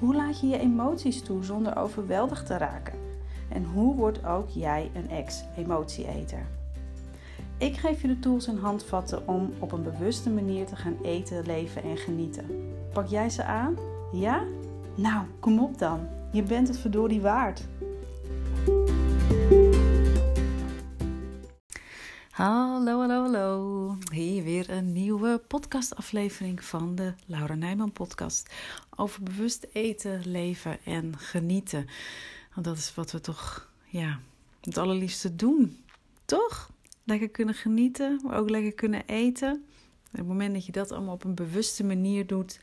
Hoe laat je je emoties toe zonder overweldigd te raken? En hoe wordt ook jij een ex-emotieeter? Ik geef je de tools en handvatten om op een bewuste manier te gaan eten, leven en genieten. Pak jij ze aan? Ja? Nou, kom op dan. Je bent het verdorie waard. Hallo, hallo, hallo. Hier weer een nieuwe podcastaflevering van de Laura Nijman podcast. Over bewust eten, leven en genieten. Want dat is wat we toch, ja, het allerliefste doen. Toch? Lekker kunnen genieten, maar ook lekker kunnen eten. Op het moment dat je dat allemaal op een bewuste manier doet,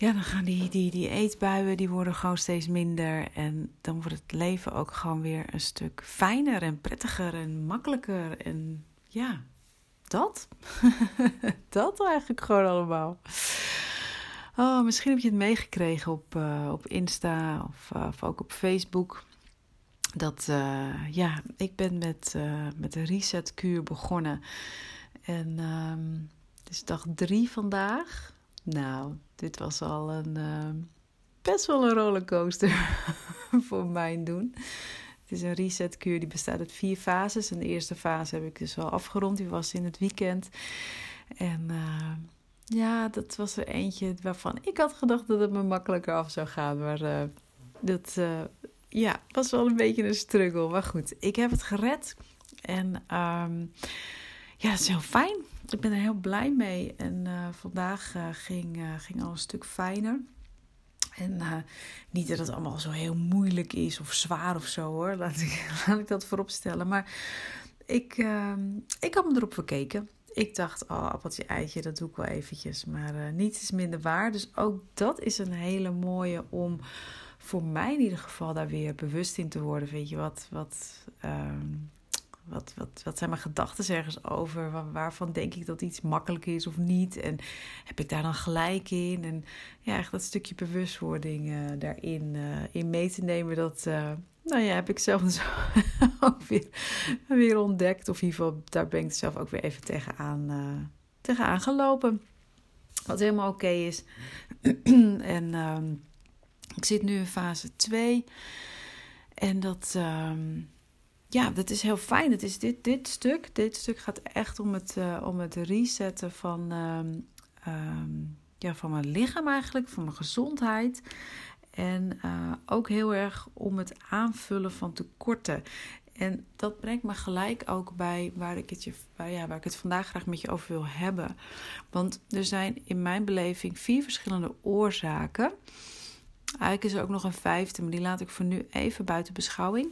ja, dan gaan die, die, die eetbuien die worden gewoon steeds minder. En dan wordt het leven ook gewoon weer een stuk fijner en prettiger en makkelijker. En ja, dat. dat eigenlijk gewoon allemaal. Oh, misschien heb je het meegekregen op, uh, op Insta of, uh, of, ook op Facebook. Dat, uh, ja, ik ben met, met de resetkuur begonnen. En um, het is dag drie vandaag. Nou, dit was al een uh, best wel een rollercoaster voor mijn doen. Het is een resetkuur die bestaat uit vier fases. En de eerste fase heb ik dus al afgerond. Die was in het weekend. En uh, ja, dat was er eentje waarvan ik had gedacht dat het me makkelijker af zou gaan. Maar uh, dat ja, was wel een beetje een struggle. Maar goed, ik heb het gered. En um, ja, het is heel fijn ik ben er heel blij mee. En uh, vandaag uh, ging, uh, ging al een stuk fijner. En niet dat het allemaal zo heel moeilijk is of zwaar of zo hoor. Laat ik, laat ik dat voorop stellen. Maar ik, ehm, ik had me erop verkeken. Ik dacht, oh, appeltje eitje, dat doe ik wel eventjes. Maar niets is minder waar. Dus ook dat is een hele mooie om voor mij in ieder geval daar weer bewust in te worden. Weet je wat, wat ehm, wat, wat, wat zijn mijn gedachten ergens over? Waarvan denk ik dat iets makkelijk is of niet? En heb ik daar dan gelijk in? En ja, echt dat stukje bewustwording uh, daarin uh, in mee te nemen, dat, uh, nou ja, heb ik zelf dus ook weer, ontdekt. Of in ieder geval, daar ben ik zelf ook weer even tegenaan, tegenaan gelopen. Wat helemaal oké is. en ehm, ik zit nu in fase 2. En dat, um, ja, dat is heel fijn. Het is dit, dit stuk. Dit stuk gaat echt om het, uh, om het resetten van, uh, um, ja, van mijn lichaam eigenlijk, van mijn gezondheid. En uh, ook heel erg om het aanvullen van tekorten. En dat brengt me gelijk ook bij waar ik, het je, waar, ja, waar ik het vandaag graag met je over wil hebben. Want er zijn in mijn beleving vier verschillende oorzaken Eigenlijk is er ook nog een vijfde, maar die laat ik voor nu even buiten beschouwing.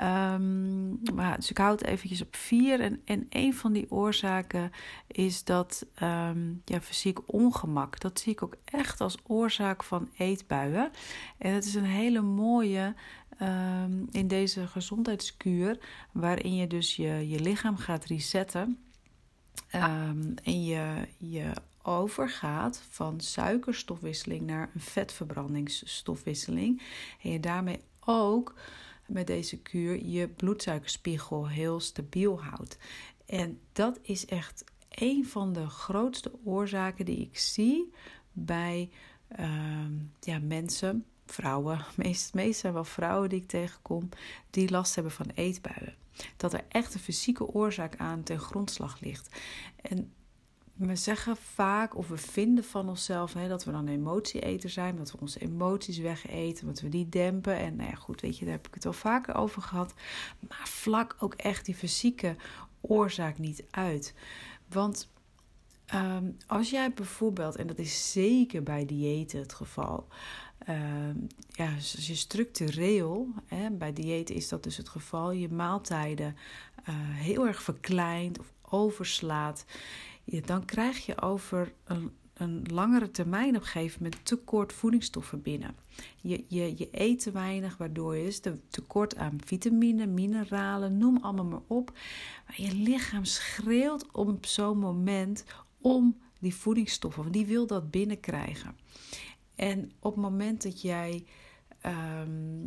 Um, maar, dus ik houd eventjes op vier. En, en een van die oorzaken is dat um, ja, fysiek ongemak. Dat zie ik ook echt als oorzaak van eetbuien. En het is een hele mooie um, in deze gezondheidskuur, waarin je dus je, je lichaam gaat resetten. en je, je overgaat van suikerstofwisseling naar een vetverbrandingsstofwisseling. En je daarmee ook met deze kuur je bloedsuikerspiegel heel stabiel houdt. En dat is echt een van de grootste oorzaken die ik zie bij uh, ja, mensen, vrouwen, meest, meest zijn wel vrouwen die ik tegenkom, die last hebben van eetbuien. Dat er echt een fysieke oorzaak aan ten grondslag ligt. En we zeggen vaak of we vinden van onszelf hè, dat we dan emotieeter zijn, dat we onze emoties wegeten, dat we die dempen. En nou ja, goed, weet je, daar heb ik het al vaker over gehad. Maar vlak ook echt die fysieke oorzaak niet uit. Want um, als jij bijvoorbeeld, en dat is zeker bij diëten het geval, um, ja, dus als je structureel, hè, bij diëten is dat dus het geval, je maaltijden uh, heel erg verkleint of overslaat dan krijg je over een, een langere termijn op een gegeven moment tekort voedingsstoffen binnen. Je, je, je eet te weinig, waardoor je dus tekort aan vitamine, mineralen, noem allemaal maar op. Je lichaam schreeuwt op zo'n moment om die voedingsstoffen, want die wil dat binnenkrijgen. En op het moment dat jij ehm,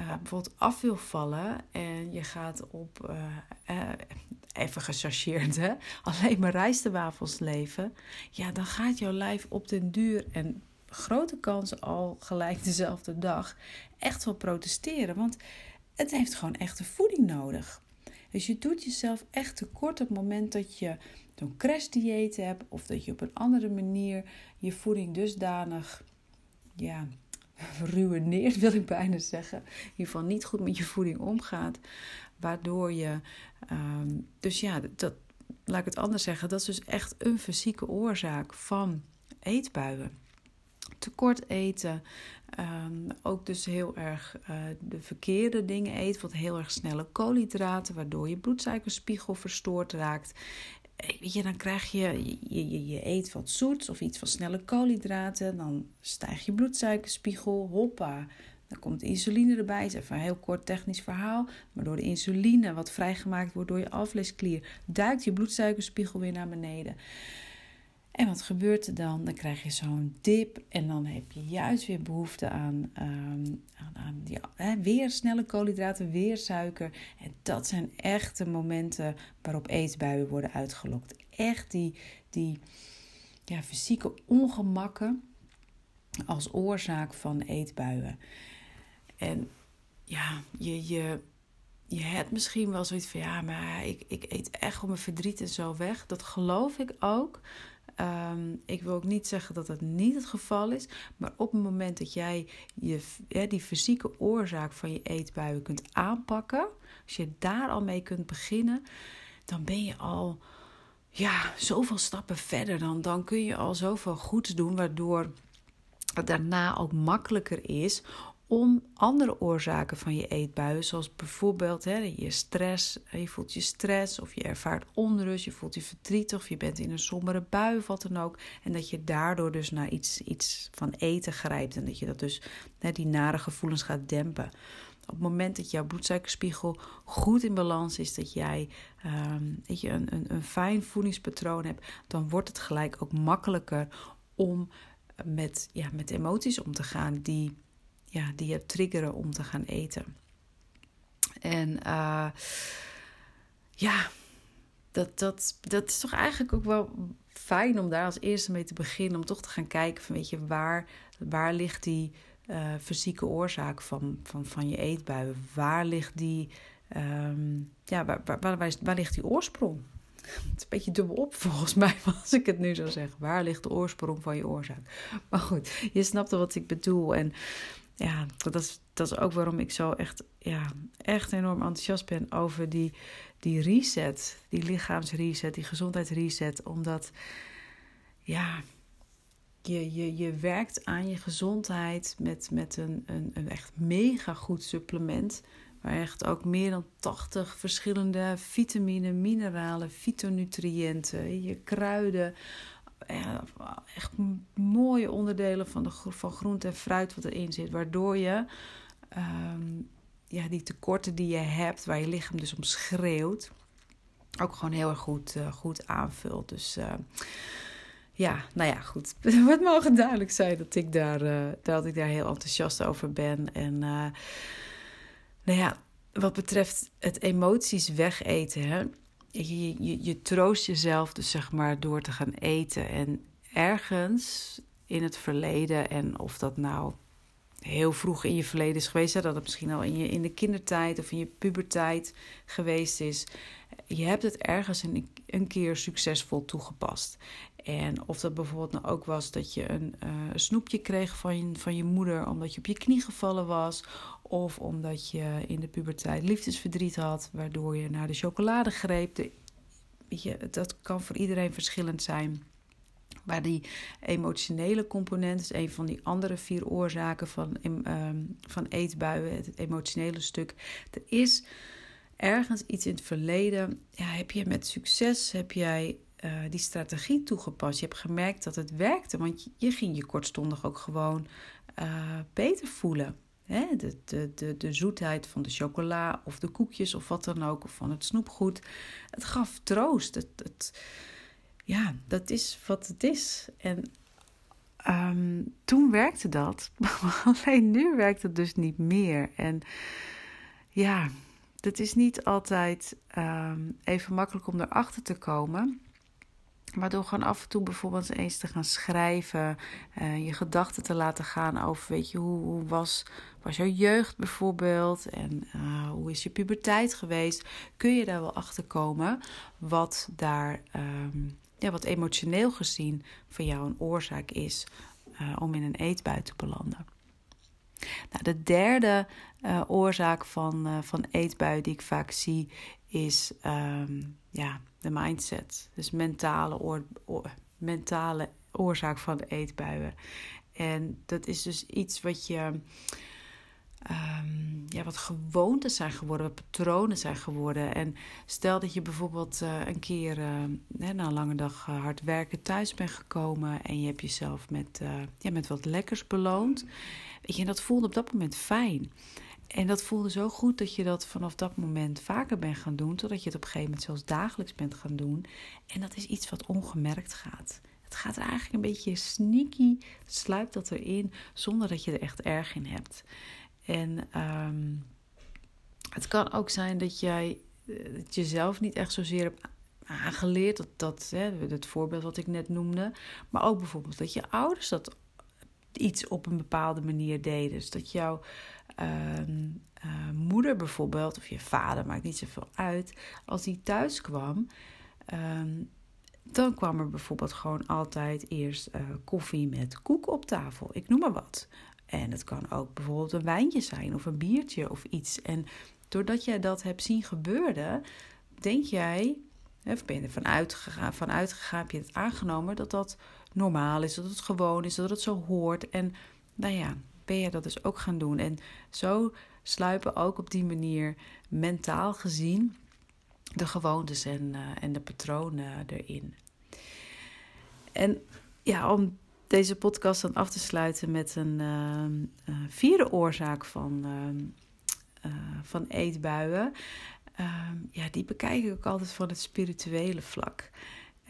uh, bijvoorbeeld af wil vallen en je gaat op, uh, even gechargeerd, hè, alleen maar rijstewafels leven, ja, dan gaat jouw lijf op den duur en grote kans al gelijk dezelfde dag echt wel protesteren. Want het heeft gewoon echte voeding nodig. Dus je doet jezelf echt tekort op het moment dat je zo'n crashdieet hebt of dat je op een andere manier je voeding dusdanig ja, ruïneert, wil ik bijna zeggen. In ieder geval niet goed met je voeding omgaat. Waardoor je. Ehm, dus ja, dat, laat ik het anders zeggen. Dat is dus echt een fysieke oorzaak van eetbuien. Tekort eten. Ehm, ook dus heel erg uh, de verkeerde dingen eten. Wat heel erg snelle koolhydraten. Waardoor je bloedsuikerspiegel verstoord raakt weet je, dan krijg je, je, je, je eet wat zoets of iets van snelle koolhydraten. Dan stijgt je bloedsuikerspiegel, hoppa. Dan komt insuline erbij. Het is even een heel kort technisch verhaal. Maar door de insuline wat vrijgemaakt wordt door je alvleesklier, duikt je bloedsuikerspiegel weer naar beneden. En wat gebeurt er dan? Dan krijg je zo'n dip en dan heb je juist weer behoefte aan, um, aan, hè, weer snelle koolhydraten, weer suiker. En dat zijn echt de momenten waarop eetbuien worden uitgelokt. Echt die, die ja, fysieke ongemakken als oorzaak van eetbuien. En ja, je, je, je hebt misschien wel zoiets van ja, maar ik, ik eet echt om mijn verdriet en zo weg. Dat geloof ik ook. Ehm, ik wil ook niet zeggen dat dat niet het geval is, maar op het moment dat jij je, die fysieke oorzaak van je eetbuien kunt aanpakken, als je daar al mee kunt beginnen, dan ben je al ja, zoveel stappen verder. Dan, dan kun je al zoveel goeds doen, waardoor het daarna ook makkelijker is om andere oorzaken van je eetbuien, zoals bijvoorbeeld hè, je stress, je voelt je stress of je ervaart onrust, je voelt je verdrietig of je bent in een sombere bui of wat dan ook. En dat je daardoor dus naar iets, iets van eten grijpt en dat je dat dus, hè, die nare gevoelens gaat dempen. Op het moment dat jouw bloedsuikerspiegel goed in balans is, dat jij um, je, een, een, een fijn voedingspatroon hebt, dan wordt het gelijk ook makkelijker om met, ja, met emoties om te gaan die ja, die je triggeren om te gaan eten. En uh, ja, dat, dat, dat is toch eigenlijk ook wel fijn om daar als eerste mee te beginnen. Om toch te gaan kijken van weet je, waar, waar ligt die uh, fysieke oorzaak van, van, van je eetbuien? Waar ligt die, um, ja, waar, waar, waar, waar, ligt die oorsprong? Het is een beetje dubbel op volgens mij, als ik het nu zo zeg. Waar ligt de oorsprong van je oorzaak? Maar goed, je snapt wat ik bedoel. En ja, dat is, dat is ook waarom ik zo echt, ja, echt enorm enthousiast ben over die, die reset. Die lichaamsreset, die gezondheidsreset. Omdat, ja, je, je, je werkt aan je gezondheid met, met een, een, echt mega goed supplement. Waar echt ook meer dan 80 verschillende vitamine, mineralen, fytonutriënten, je kruiden, echt mooie onderdelen van, de, van groente en fruit wat erin zit. Waardoor je um, ja, die tekorten die je hebt, waar je lichaam dus om schreeuwt, ook gewoon heel erg goed, uh, goed aanvult. Dus uh, ja, nou ja, goed. Het mogen duidelijk zijn dat ik daar, uh, dat ik daar heel enthousiast over ben. En nou ja, wat betreft het emoties wegeten, hè, je, je, troost jezelf dus zeg maar door te gaan eten. En ergens in het verleden, en of dat nou heel vroeg in je verleden is geweest, dat het misschien al in, je, in de kindertijd of in je puberteit geweest is. Je hebt het ergens een keer succesvol toegepast. En of dat bijvoorbeeld nou ook was dat je een uh, snoepje kreeg van je, van je moeder omdat je op je knie gevallen was. Of omdat je in de puberteit liefdesverdriet had, waardoor je naar de chocolade greep. Je, dat kan voor iedereen verschillend zijn. Maar die emotionele component is een van die andere vier oorzaken van, um, van eetbuien, het emotionele stuk. Er is ergens iets in het verleden, ja, heb je met succes, heb jij die strategie toegepast. Je hebt gemerkt dat het werkte, want je, ging je kortstondig ook gewoon beter voelen. Hè? De, de, de, de zoetheid van de chocola of de koekjes of wat dan ook, of van het snoepgoed. Het gaf troost. Het, het, ja, dat is wat het is. En um, toen werkte dat. Alleen nu werkt het dus niet meer. En ja, het is niet altijd um, even makkelijk om erachter te komen. Maar door gewoon af en toe bijvoorbeeld eens te gaan schrijven, uh, je gedachten te laten gaan over, weet je, hoe, hoe was, was jouw jeugd bijvoorbeeld en uh, hoe is je puberteit geweest, kun je daar wel achter komen wat daar, um, ja, wat emotioneel gezien voor jou een oorzaak is uh, om in een eetbui te belanden. Nou, de derde oorzaak van, van eetbui die ik vaak zie is um, ja, de mindset. Dus mentale, oor, mentale oorzaak van de eetbuien. En dat is dus iets wat je. Um, ja, wat gewoontes zijn geworden, wat patronen zijn geworden. En stel dat je bijvoorbeeld uh, een keer uh, na een lange dag uh, hard werken thuis bent gekomen en je hebt jezelf met, ja, met wat lekkers beloond. Weet je, en dat voelde op dat moment fijn. En dat voelde zo goed dat je dat vanaf dat moment vaker bent gaan doen, totdat je het op een gegeven moment zelfs dagelijks bent gaan doen. En dat is iets wat ongemerkt gaat. Het gaat er eigenlijk een beetje sneaky, sluipt dat erin, zonder dat je er echt erg in hebt. En um, het kan ook zijn dat jij het jezelf niet echt zozeer hebt aangeleerd. Dat, dat hè, het voorbeeld wat ik net noemde. Maar ook bijvoorbeeld dat je ouders dat iets op een bepaalde manier deden. Dus dat jouw uh, uh, moeder bijvoorbeeld, of je vader, maakt niet zoveel uit, als die thuis kwam, uh, dan kwam er bijvoorbeeld gewoon altijd eerst uh, koffie met koek op tafel. Ik noem maar wat. En het kan ook bijvoorbeeld een wijntje zijn of een biertje of iets. En doordat jij dat hebt zien gebeuren, denk jij, of ben je er vanuit gegaan, vanuit gegaan, heb je het aangenomen dat dat normaal is, dat het gewoon is, dat het zo hoort. En nou ja, je dat dus ook gaan doen. En zo sluipen ook op die manier mentaal gezien de gewoontes en, uh, en de patronen erin. En ja, om deze podcast dan af te sluiten met een uh, vierde oorzaak van, van eetbuien. Ehm, ja, die bekijk ik ook altijd van het spirituele vlak.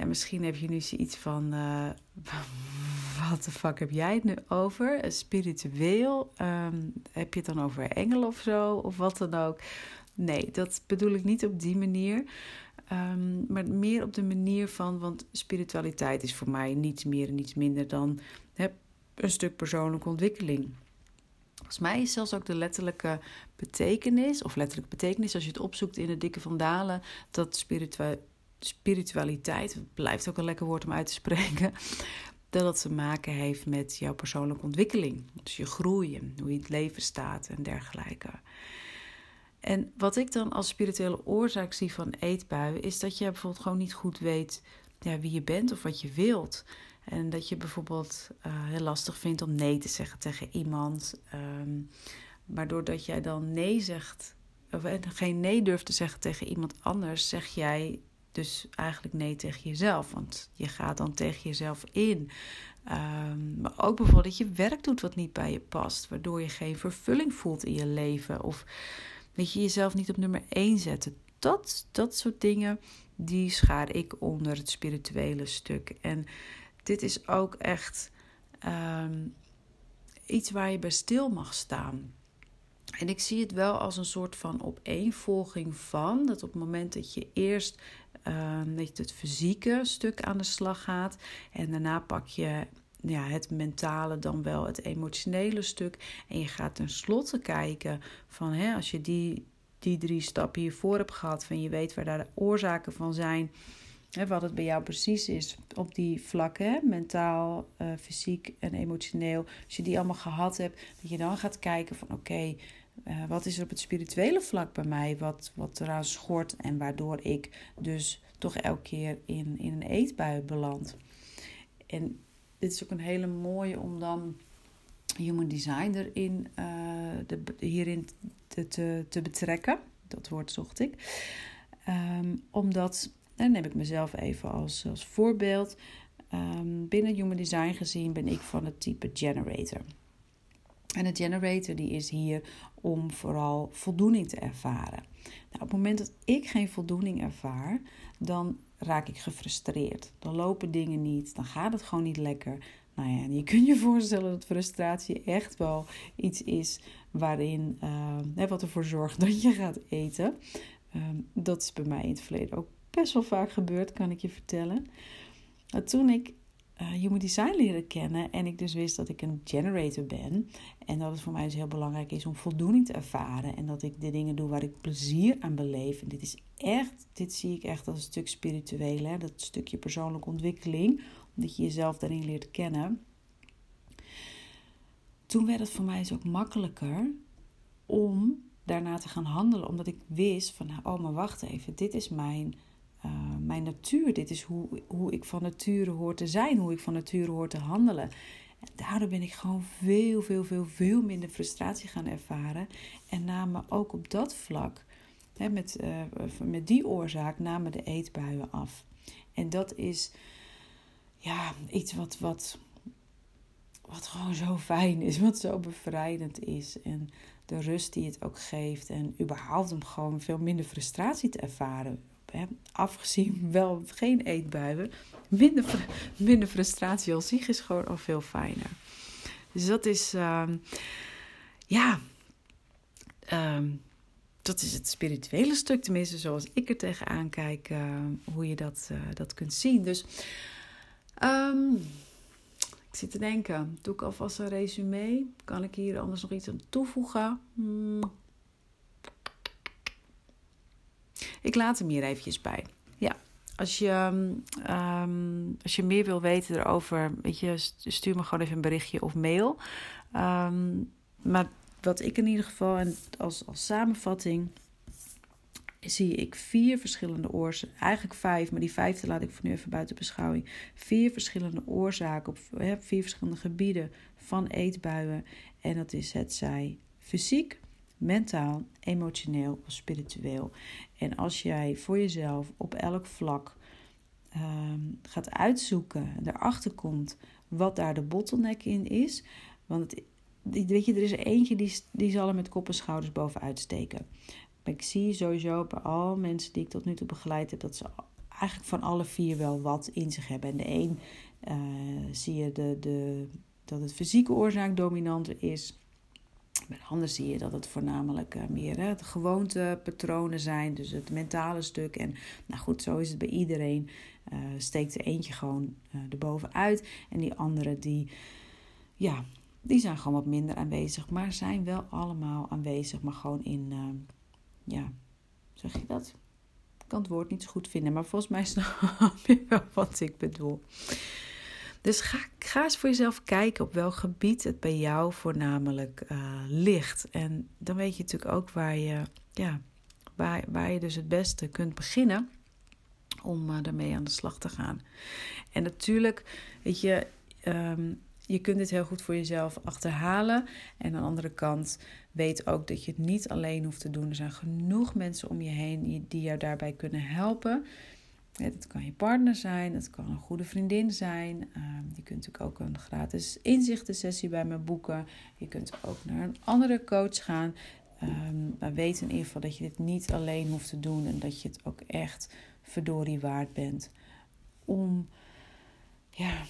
En misschien heb je nu zoiets van: uh, wat de fuck heb jij het nu over? Spiritueel? Um, heb je het dan over engelen of zo? Of wat dan ook? Nee, dat bedoel ik niet op die manier. Um, maar meer op de manier van, want spiritualiteit is voor mij niets meer en niets minder dan een stuk persoonlijke ontwikkeling. Volgens mij is zelfs ook de letterlijke betekenis, of letterlijke betekenis als je het opzoekt in de dikke vandalen, dat spiritualiteit spiritualiteit, blijft ook een lekker woord om uit te spreken, dat het te maken heeft met jouw persoonlijke ontwikkeling. Dus je groeien, hoe je in het leven staat en dergelijke. En wat ik dan als spirituele oorzaak zie van eetbuien, is dat je bijvoorbeeld gewoon niet goed weet ja, wie je bent of wat je wilt. En dat je bijvoorbeeld uh, heel lastig vindt om nee te zeggen tegen iemand. Um, maar doordat jij dan nee zegt, of geen nee durft te zeggen tegen iemand anders, zeg jij dus eigenlijk nee tegen jezelf. Want je gaat dan tegen jezelf in. Um, maar ook bijvoorbeeld dat je werk doet wat niet bij je past. Waardoor je geen vervulling voelt in je leven. Of dat je jezelf niet op nummer 1 zetten. Dat, dat soort dingen, die schaar ik onder het spirituele stuk. En dit is ook echt um, iets waar je bij stil mag staan. En ik zie het wel als een soort van opeenvolging van. Dat op het moment dat je eerst uh, dat je het fysieke stuk aan de slag gaat. En daarna pak je ja, het mentale, dan wel het emotionele stuk. En je gaat tenslotte kijken van hè, als je die, die drie stappen hiervoor hebt gehad, van je weet waar daar de oorzaken van zijn. Hè, wat het bij jou precies is op die vlakken, mentaal, uh, fysiek en emotioneel. Als je die allemaal gehad hebt, dat je dan gaat kijken van oké, uh, wat is er op het spirituele vlak bij mij wat, wat eraan schort en waardoor ik dus toch elke keer in, in een eetbui beland. En dit is ook een hele mooie om dan human design erin, uh, de, hierin te, te, te, betrekken. Dat woord zocht ik. Um, omdat dan neem ik mezelf even als, als voorbeeld. Um, binnen Human Design gezien ben ik van het type generator. En de generator die is hier om vooral voldoening te ervaren. Nou, op het moment dat ik geen voldoening ervaar, dan raak ik gefrustreerd. Dan lopen dingen niet, dan gaat het gewoon niet lekker. Nou ja, je kunt je voorstellen dat frustratie echt wel iets is waarin, uh, wat ervoor zorgt dat je gaat eten. Ehm, dat is bij mij in het verleden ook best wel vaak gebeurd, kan ik je vertellen. Toen ik uh, Human Design leren kennen en ik dus wist dat ik een generator ben en dat het voor mij dus heel belangrijk is om voldoening te ervaren en dat ik de dingen doe waar ik plezier aan beleef. En dit is echt, dit zie ik echt als een stuk spiritueel, hè? dat stukje persoonlijke ontwikkeling, omdat je jezelf daarin leert kennen. Toen werd het voor mij dus ook makkelijker om daarna te gaan handelen, omdat ik wist van, oh maar wacht even, dit is mijn uh, mijn natuur. Dit is hoe, hoe ik van nature hoor te zijn, hoe ik van nature hoor te handelen. En daardoor ben ik gewoon veel, veel, veel, veel minder frustratie gaan ervaren. En namen ook op dat vlak, hè, met, uh, met die oorzaak, namen de eetbuien af. En dat is ja, iets wat, wat, wat gewoon zo fijn is, wat zo bevrijdend is. En de rust die het ook geeft. En überhaupt om gewoon veel minder frustratie te ervaren afgezien wel geen eetbuien, minder, minder frustratie als zich is gewoon al veel fijner. Dus dat is, uh, ja, uh, dat is het spirituele stuk, tenminste zoals ik er tegenaan kijk, uh, hoe je dat, uh, dat kunt zien. Dus um, ik zit te denken, doe ik alvast een resume? Kan ik hier anders nog iets aan toevoegen? Hmm. Ik laat hem hier eventjes bij. Ja, als je, um, als je meer wil weten erover, weet je, stuur me gewoon even een berichtje of mail. Um, maar wat ik in ieder geval, en als, als samenvatting, zie ik vier verschillende oorzaken. Eigenlijk vijf, maar die vijfde laat ik voor nu even buiten beschouwing. Vier verschillende oorzaken op vier verschillende gebieden van eetbuien. En dat is het zij fysiek, mentaal, emotioneel of spiritueel. En als jij voor jezelf op elk vlak ehm, gaat uitzoeken, erachter komt wat daar de bottleneck in is. Want het, weet je, er is er eentje die, die zal er met kop en schouders bovenuit steken. Ik zie sowieso bij al mensen die ik tot nu toe begeleid heb, dat ze eigenlijk van alle vier wel wat in zich hebben. En de een uh, zie je de, de, dat het fysieke oorzaak dominanter is. Bij zie je dat het voornamelijk uh, meer de gewoontepatronen zijn, dus het mentale stuk. En nou goed, zo is het bij iedereen. Uh, steekt er eentje gewoon uh, erbovenuit. En die andere, die, ja, die zijn gewoon wat minder aanwezig, maar zijn wel allemaal aanwezig, maar gewoon in, ja, zeg je dat? Ik kan het woord niet zo goed vinden, maar volgens mij snap je wel wat ik bedoel. Dus ga, ga eens voor jezelf kijken op welk gebied het bij jou voornamelijk uh, ligt. En dan weet je natuurlijk ook waar je, ja, waar, waar je dus het beste kunt beginnen om uh, ermee aan de slag te gaan. En natuurlijk, weet je, um, je kunt dit heel goed voor jezelf achterhalen. En aan de andere kant, weet ook dat je het niet alleen hoeft te doen. Er zijn genoeg mensen om je heen die jou daarbij kunnen helpen. Het kan je partner zijn, het kan een goede vriendin zijn. Ehm, je kunt natuurlijk ook een gratis inzichtensessie bij me boeken. Je kunt ook naar een andere coach gaan. Um, maar weet in ieder geval dat je dit niet alleen hoeft te doen en dat je het ook echt verdorie waard bent. Om, ja,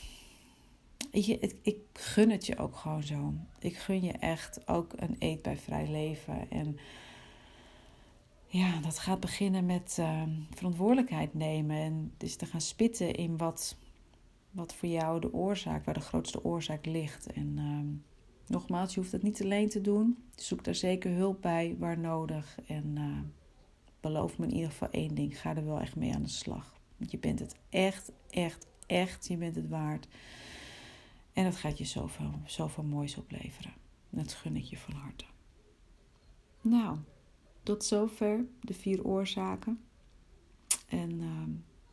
je, ik gun het je ook gewoon zo. Ik gun je echt ook een eet bij vrij leven. En ja, dat gaat beginnen met uh, verantwoordelijkheid nemen. En dus te gaan spitten in wat, wat voor jou de oorzaak, waar de grootste oorzaak ligt. En uh, nogmaals, je hoeft het niet alleen te doen. Zoek daar zeker hulp bij waar nodig. En uh, beloof me in ieder geval één ding: ga er wel echt mee aan de slag. Want je bent het echt, echt, echt. Je bent het waard. En dat gaat je zoveel, zoveel moois opleveren. Dat gun ik je van harte. Nou. Tot zover de vier oorzaken. En uh,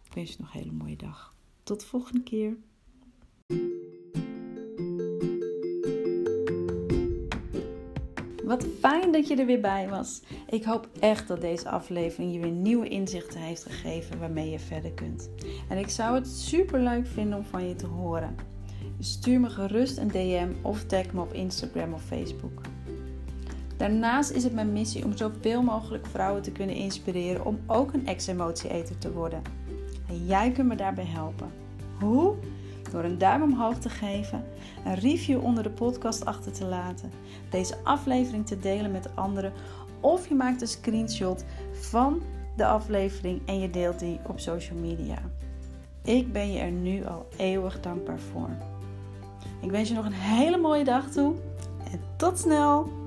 ik wens je nog een hele mooie dag. Tot de volgende keer. Wat fijn dat je er weer bij was. Ik hoop echt dat deze aflevering je weer nieuwe inzichten heeft gegeven waarmee je verder kunt. En ik zou het super leuk vinden om van je te horen. Stuur me gerust een DM of tag me op Instagram of Facebook. Daarnaast is het mijn missie om zoveel mogelijk vrouwen te kunnen inspireren om ook een ex-emotieeter te worden. En jij kunt me daarbij helpen. Hoe? Door een duim omhoog te geven, een review onder de podcast achter te laten, deze aflevering te delen met anderen of je maakt een screenshot van de aflevering en je deelt die op social media. Ik ben je er nu al eeuwig dankbaar voor. Ik wens je nog een hele mooie dag toe en tot snel!